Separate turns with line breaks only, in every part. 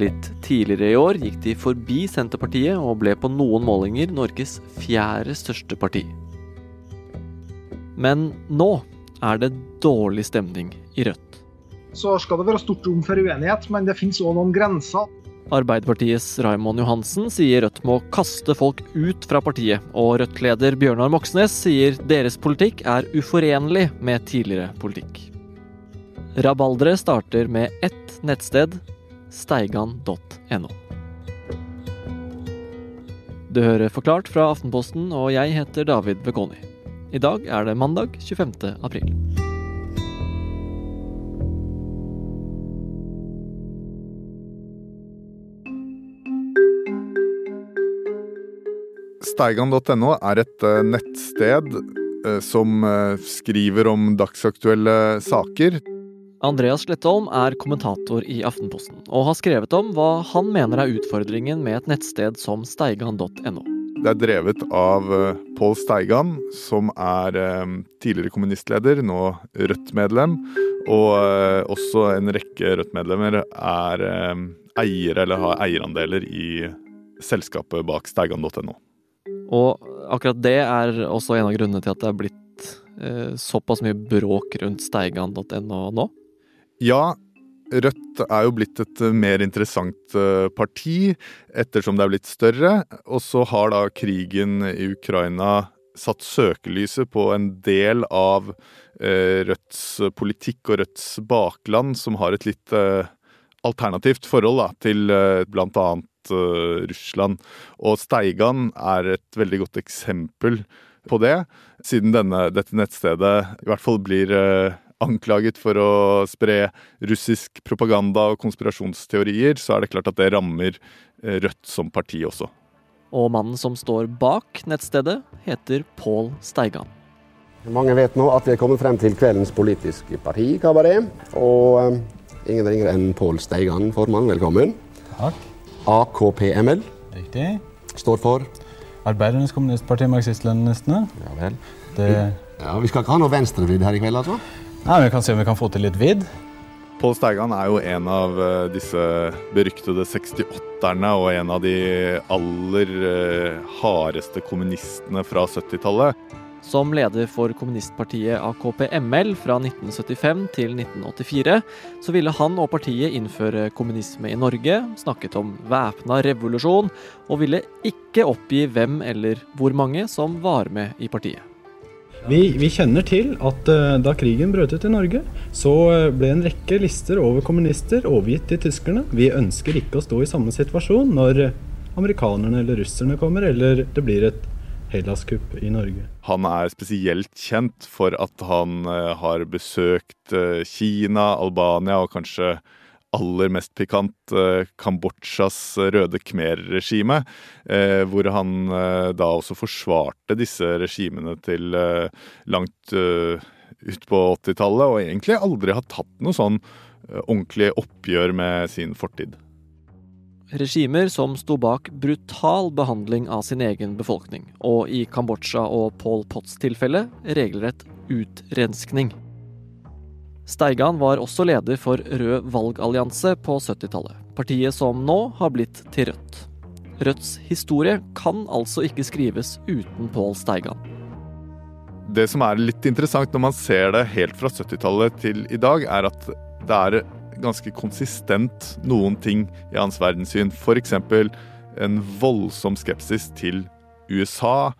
Litt tidligere i år gikk de forbi Senterpartiet og ble på noen målinger Norges fjerde største parti. Men nå er det dårlig stemning i Rødt.
Så skal det være stort rom for uenighet, men det finnes òg noen grenser.
Arbeiderpartiets Raymond Johansen sier Rødt må kaste folk ut fra partiet, og Rødt-leder Bjørnar Moxnes sier deres politikk er uforenlig med tidligere politikk. Rabalderet starter med ett nettsted, steigan.no. Du hører Forklart fra Aftenposten, og jeg heter David Bekoni. I dag er det mandag 25. april.
Steigan.no er et eh, nettsted eh, som eh, skriver om dagsaktuelle saker.
Andreas Slettholm er kommentator i Aftenposten, og har skrevet om hva han mener er utfordringen med et nettsted som steigan.no.
Det er drevet av Pål Steigan, som er tidligere kommunistleder, nå Rødt-medlem. Og også en rekke Rødt-medlemmer er eiere eller har eierandeler i selskapet bak steigan.no.
Og akkurat det er også en av grunnene til at det er blitt eh, såpass mye bråk rundt steigan.no nå?
Ja, Rødt er jo blitt et mer interessant eh, parti ettersom det er blitt større. Og så har da krigen i Ukraina satt søkelyset på en del av eh, Rødts politikk og Rødts bakland, som har et litt eh, alternativt forhold da, til eh, bl.a. Russland. Og Steigan er et veldig godt eksempel på det, siden denne, dette nettstedet i hvert fall blir anklaget for å spre russisk propaganda og konspirasjonsteorier, så er det klart at det rammer uh, Rødt som parti også.
Og mannen som står bak nettstedet, heter Pål Steigan.
Mange vet nå at vi er kommet frem til kveldens politiske partikabaret. Og ingen ringer enn Pål Steigan, formann. Velkommen.
Takk.
AKPML.
Riktig.
Står for
Arbeidernes kommunistparti, marxist-leninistene.
Ja vel.
Det...
Ja, Vi skal ikke ha noe venstrevridd her i kveld, altså?
Nei, Vi kan se om vi kan få til litt vidd.
Pål Steigan er jo en av eh, disse beryktede 68-erne og en av de aller eh, hardeste kommunistene fra 70-tallet.
Som leder for kommunistpartiet AKP-ML fra 1975 til 1984, så ville han og partiet innføre kommunisme i Norge, snakket om væpna revolusjon, og ville ikke oppgi hvem eller hvor mange som var med i partiet.
Vi, vi, kjenner til at uh, da krigen brøt ut i Norge, så uh, ble en rekke lister over kommunister overgitt til tyskerne. Vi ønsker ikke å stå i samme situasjon når uh, amerikanerne eller russerne kommer, eller det blir et Hellas-kupp i Norge.
Han er spesielt kjent for at han har besøkt Kina, Albania og kanskje aller mest pikant, eh, Kambodsjas røde khmer-regime. Eh, hvor han eh, da også forsvarte disse regimene til langt ut på 80-tallet, og egentlig aldri har tatt noe sånn ordentlig oppgjør med sin fortid.
Regimer som sto bak brutal behandling av sin egen befolkning, og i Kambodsja og Pol Pots tilfelle regelrett utrenskning. Steigan var også leder for Rød valgallianse på 70-tallet. Partiet som nå har blitt til Rødt. Rødts historie kan altså ikke skrives uten Pål Steigan.
Det som er litt interessant når man ser det helt fra 70-tallet til i dag, er at det er ganske konsistent noen ting i hans verdenssyn. F.eks. en voldsom skepsis til USA,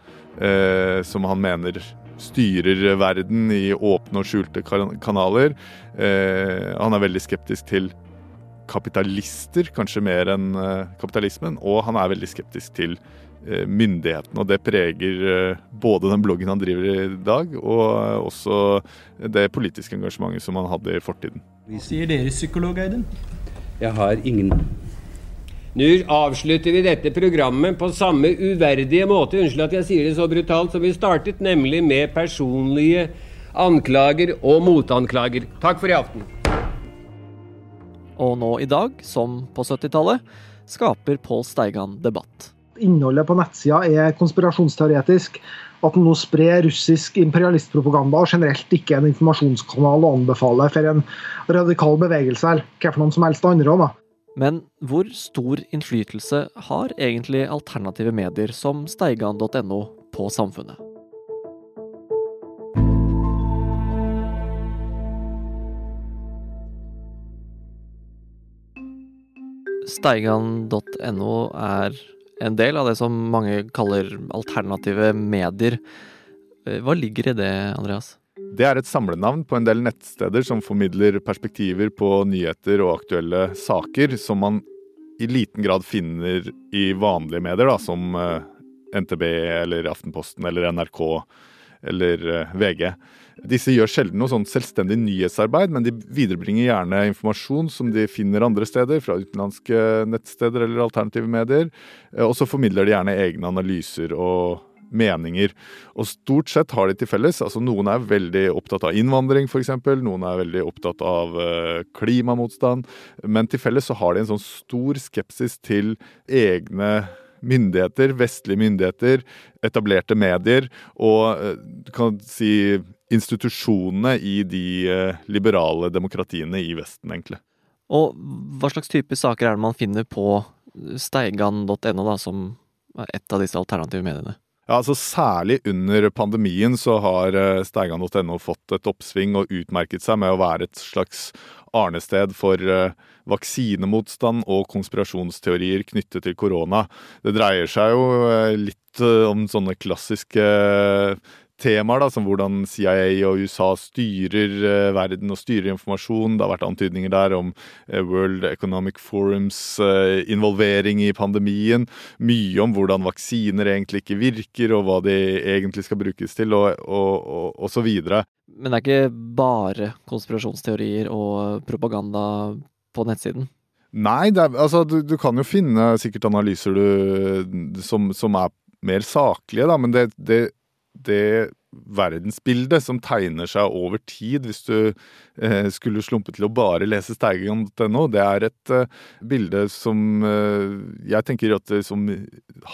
eh, som han mener styrer verden i åpne og skjulte kanaler. Eh, han er veldig skeptisk til kapitalister, kanskje mer enn eh, kapitalismen. Og han er veldig skeptisk til eh, myndighetene, og det preger eh, både den bloggen han driver i dag, og eh, også det politiske engasjementet som han hadde i fortiden.
Hva sier dere psykolog, Eiden?
Jeg har ingen. Nå avslutter vi dette programmet på samme uverdige måte, unnskyld at jeg sier det så brutalt, som vi startet, nemlig med personlige anklager og motanklager. Takk for i aften.
Og nå i dag, som på 70-tallet, skaper Pål Steigan debatt.
Innholdet på nettsida er konspirasjonsteoretisk. At den nå sprer russisk imperialistpropaganda og generelt ikke en informasjonskanal å anbefale for en radikal bevegelse eller hva for noen som helst andre. Da.
Men hvor stor innflytelse har egentlig alternative medier som steigan.no på samfunnet? Steigan.no er en del av det som mange kaller alternative medier. Hva ligger i det, Andreas?
Det er et samlenavn på en del nettsteder som formidler perspektiver på nyheter og aktuelle saker, som man i liten grad finner i vanlige medier, da, som eh, NTB eller Aftenposten eller NRK eller eh, VG. Disse gjør sjelden noe sånn selvstendig nyhetsarbeid, men de viderebringer gjerne informasjon som de finner andre steder, fra utenlandske nettsteder eller alternative medier. Eh, og så formidler de gjerne egne analyser og meninger. Og stort sett har de til felles. altså Noen er veldig opptatt av innvandring, f.eks. Noen er veldig opptatt av klimamotstand. Men til felles så har de en sånn stor skepsis til egne myndigheter, vestlige myndigheter, etablerte medier og du kan si institusjonene i de liberale demokratiene i Vesten, egentlig.
Og hva slags type saker er det man finner på steigan.no, da, som er et av disse alternative mediene?
Ja, altså Særlig under pandemien så har steigan.no fått et oppsving og utmerket seg med å være et slags arnested for vaksinemotstand og konspirasjonsteorier knyttet til korona. Det dreier seg jo litt om sånne klassiske temaer, da, som hvordan CIA og USA styrer verden og styrer informasjon. Det har vært antydninger der om World Economic Forums involvering i pandemien. Mye om hvordan vaksiner egentlig ikke virker, og hva de egentlig skal brukes til, og, og, og, og så videre.
Men det er ikke bare konspirasjonsteorier og propaganda på nettsiden?
Nei, er, altså du, du, kan jo finne sikkert analyser du, som, som, er mer saklige, da, men det, det det verdensbildet som tegner seg over tid, hvis du eh, skulle slumpe til å bare lese Steigen.no, det er et eh, bilde som eh, jeg tenker at som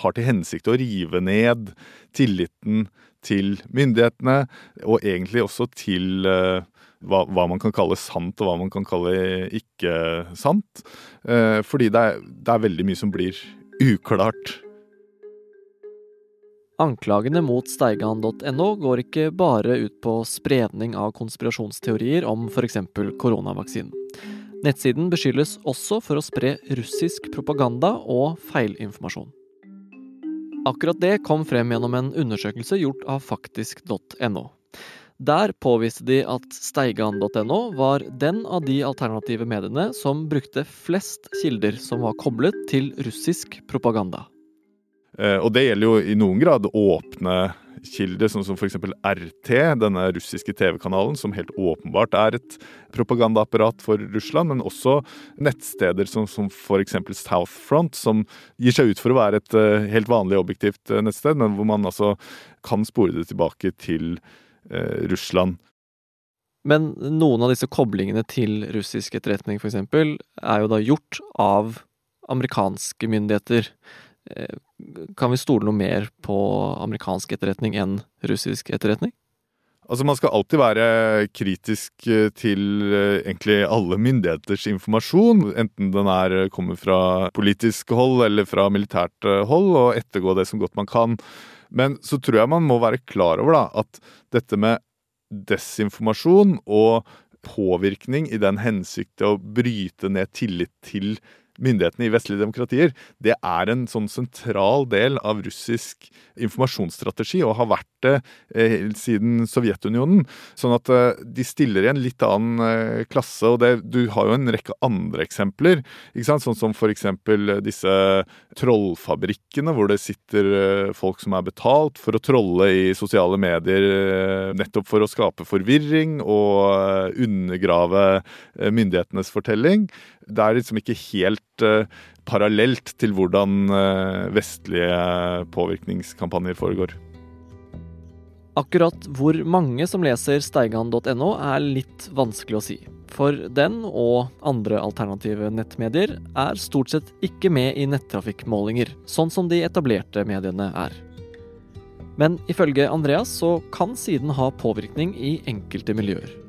har til hensikt å rive ned tilliten til myndighetene, og egentlig også til eh, hva, hva, man kan kalle sant og hva man kan kalle ikke sant. Eh, fordi det er, det er veldig mye som blir uklart.
Anklagene mot steigan.no går ikke bare ut på spredning av konspirasjonsteorier om f.eks. koronavaksinen. Nettsiden beskyldes også for å spre russisk propaganda og feilinformasjon. Akkurat det kom frem gjennom en undersøkelse gjort av faktisk.no. Der påviste de at steigan.no var den av de alternative mediene som brukte flest kilder som var koblet til russisk propaganda.
Og det gjelder jo i noen grad åpne kilder, sånn som f.eks. RT, denne russiske TV-kanalen, som helt åpenbart er et propagandaapparat for Russland, men også nettsteder som, som f.eks. Southfront, som gir seg ut for å være et uh, helt vanlig objektivt uh, nettsted, men hvor man altså kan spore det tilbake til eh, Russland.
Men noen av disse koblingene til russisk etterretning f.eks. er jo da gjort av amerikanske myndigheter. Kan vi stole noe mer på amerikansk etterretning enn russisk etterretning?
Altså Man skal alltid være kritisk til egentlig alle myndigheters informasjon, enten den er kommer fra politisk hold eller fra militært hold, og ettergå det som godt man kan. Men så tror jeg man må være klar over da, at dette med desinformasjon og påvirkning i den hensikt å bryte ned tillit til myndighetene i vestlige demokratier, det er en sånn sentral del av russisk informasjonsstrategi, og har vært det eh, siden Sovjetunionen. Sånn at eh, de stiller i en litt annen eh, klasse, og det, du har jo en rekke andre eksempler. ikke sant? Sånn som f.eks. disse trollfabrikkene, hvor det sitter eh, folk som er betalt for å trolle i sosiale medier, nettopp for å skape forvirring og undergrave myndighetenes fortelling det er liksom ikke helt parallelt til hvordan uh, vestlige påvirkningskampanjer foregår.
Akkurat hvor mange som leser steigan.no er litt vanskelig å si. For den og andre alternative nettmedier er stort sett ikke med i nettrafikkmålinger, sånn som de etablerte mediene er. Men ifølge Andreas så kan siden ha påvirkning i enkelte miljøer.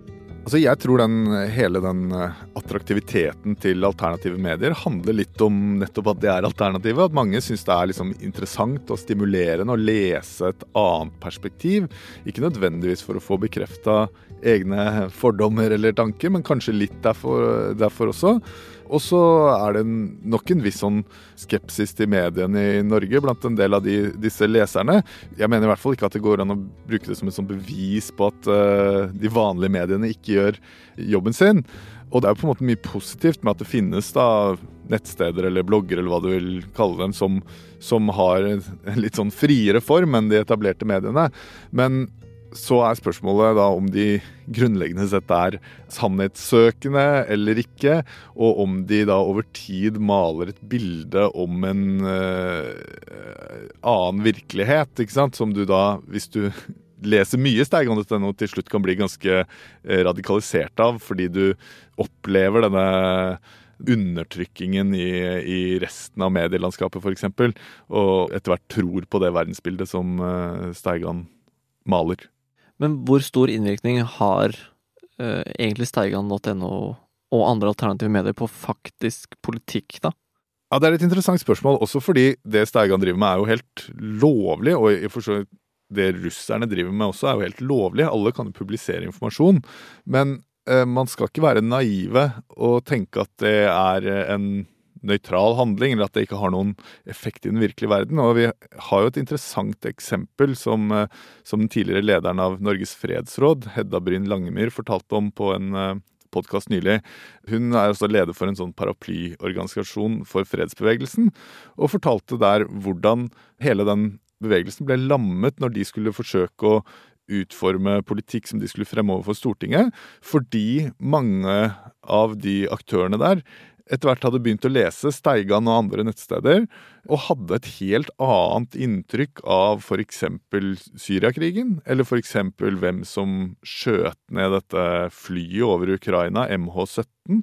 Altså, jeg tror den, hele den eh, attraktiviteten til alternative medier handler litt om nettopp at det er alternativet. At mange syns det er liksom interessant og stimulerende å lese et annet perspektiv. Ikke nødvendigvis for å få bekrefta egne fordommer eller tanker, men kanskje litt derfor, derfor også. Og så er det nok en viss sånn skepsis til mediene i Norge blant en del av de, disse leserne. Jeg mener i hvert fall ikke at det går an å bruke det som et sånn bevis på at uh, de vanlige mediene ikke gjør jobben sin. Og det er jo på en måte mye positivt med at det finnes da nettsteder eller blogger eller hva du vil kalle dem, som, som har en litt sånn friere form enn de etablerte mediene. Men så er spørsmålet da om de grunnleggende sett er sannhetssøkende eller ikke, og om de da over tid maler et bilde om en uh, annen virkelighet, ikke sant, som du da, hvis du leser mye steigan.no, til slutt kan bli ganske uh, radikalisert av, fordi du opplever denne undertrykkingen i, i resten av medielandskapet, f.eks., og etter hvert tror på det verdensbildet som uh, Steigan maler.
Men hvor stor innvirkning har uh, egentlig Steigan.no og andre alternative medier på faktisk politikk, da?
Ja, Det er et interessant spørsmål, også fordi det Steigan driver med er jo helt lovlig. Og det russerne driver med også er jo helt lovlig. Alle kan jo publisere informasjon. Men uh, man skal ikke være naive og tenke at det er en nøytral handling, eller at det ikke har noen effekt i den virkelige verden. Og vi har jo et interessant eksempel som, eh, som den tidligere lederen av Norges fredsråd, Hedda Bryn Langemyr, fortalte om på en eh, podkast nylig. Hun er også leder for en sånn paraplyorganisasjon for fredsbevegelsen, og fortalte der hvordan hele den bevegelsen ble lammet når de skulle forsøke å utforme politikk som de skulle fremme overfor Stortinget, fordi mange av de aktørene der etter hvert hadde begynt å lese Steigan og andre nettsteder, og hadde et helt annet inntrykk av f.eks. Syriakrigen, eller f.eks. hvem som skjøt ned dette flyet over Ukraina, MH17.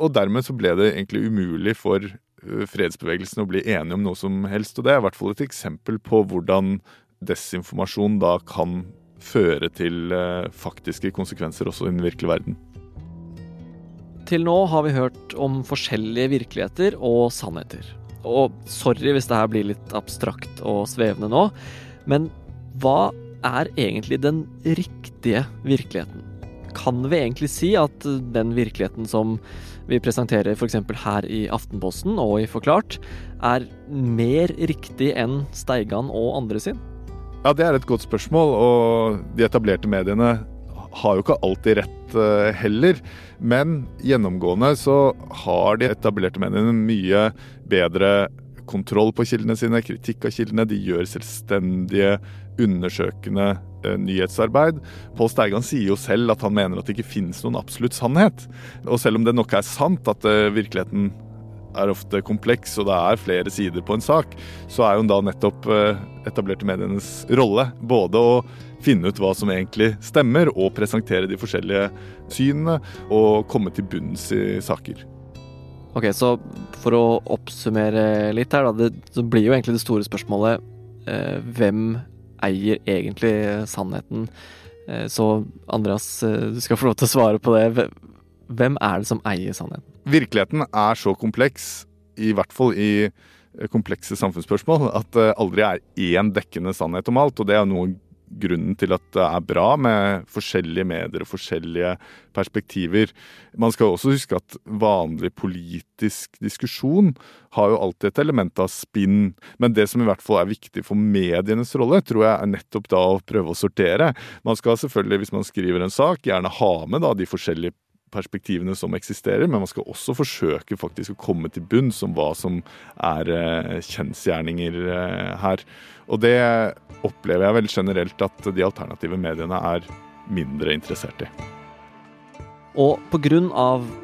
Og dermed så ble det egentlig umulig for øh, fredsbevegelsen å bli enige om noe som helst. Og det er i hvert fall et eksempel på hvordan desinformasjon da kan føre til øh, faktiske konsekvenser også i den virkelige verden.
Til nå har vi hørt om forskjellige virkeligheter og sannheter. Og sorry hvis det her blir litt abstrakt og svevende nå, men hva er egentlig den riktige virkeligheten? Kan vi egentlig si at den virkeligheten som vi presenterer f.eks. her i Aftenposten og i Forklart, er mer riktig enn Steigan og andre sin?
Ja, det er et godt spørsmål, og de etablerte mediene har jo ikke alltid rett uh, heller. Men gjennomgående så har de etablerte mennene mye bedre kontroll på kildene sine, kritikk av kildene. De gjør selvstendige, undersøkende uh, nyhetsarbeid. Pål Steigan sier jo selv at han mener at det ikke finnes noen absolutt sannhet. Og selv om det nok er sant at uh, virkeligheten er ofte kompleks, og det er flere sider på en sak, så er jo da nettopp etablerte medienes rolle både å finne ut hva som egentlig stemmer, og presentere de forskjellige synene, og komme til bunns i saker.
Ok, så for å oppsummere litt her, da. Det, blir jo egentlig det store spørsmålet eh, hvem eier egentlig sannheten? Eh, så Andreas, eh, du skal få lov til å svare på det. Hvem er det som eier sannheten?
Virkeligheten er så kompleks, i hvert fall i eh, komplekse samfunnsspørsmål, at det aldri er én dekkende sannhet om alt. Og det er noe grunnen til at det er bra med forskjellige medier og forskjellige perspektiver. Man skal også huske at vanlig politisk diskusjon har jo alltid et element av spinn. Men det som i hvert fall er viktig for medienes rolle, tror jeg er nettopp da å prøve å sortere. Man skal selvfølgelig, hvis man skriver en sak, gjerne ha med da de forskjellige perspektivene som eksisterer, men man skal også forsøke faktisk å komme til bunns om hva som er eh, kjensgjerninger eh, her. Og det opplever jeg vel generelt at de alternative mediene er mindre interessert i.
Og pga.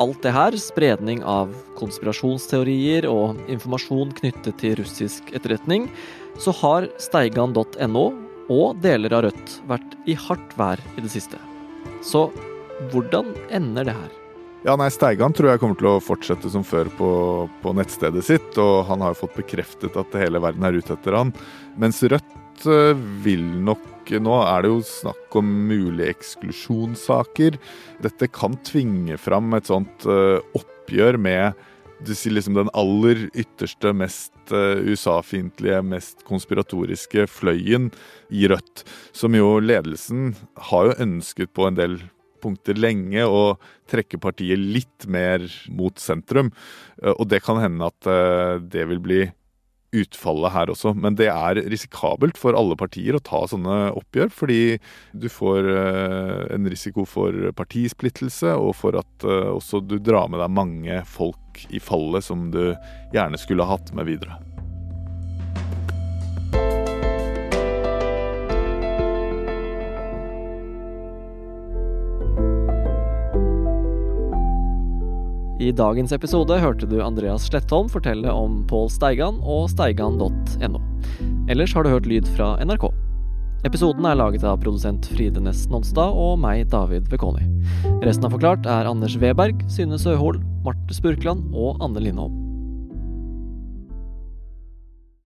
alt det her, spredning av konspirasjonsteorier og informasjon knyttet til russisk etterretning, så har steigan.no og deler av Rødt vært i hardt vær i det siste. Så hvordan ender det her?
Ja, nei, Steigan tror jeg kommer til å fortsette som før på, på nettstedet sitt, og han har jo fått bekreftet at hele verden er ute etter han. Mens Rødt eh, vil nok Nå er det jo snakk om mulige eksklusjonssaker. Dette kan tvinge fram et sånt eh, oppgjør med liksom den aller ytterste, mest USA-fiendtlige, mest konspiratoriske fløyen i Rødt. Som jo ledelsen har jo ønsket på en del punkter lenge og trekke partiet litt mer mot sentrum. Og det kan hende at det vil bli utfallet her også. Men det er risikabelt for alle partier å ta sånne oppgjør, fordi du får eh, en risiko for partisplittelse, og for at eh, også du drar med deg mange folk i fallet som du gjerne skulle hatt med videre.
I dagens episode hørte du Andreas Slettholm fortelle om Pål Steigan og steigan.no. Ellers har du hørt lyd fra NRK. Episoden er laget av produsent Fride Næss Nonstad og meg, David Vekoni. Resten av Forklart er Anders Weberg, Synne Søhol, Marte Spurkland og Anne Lindholm.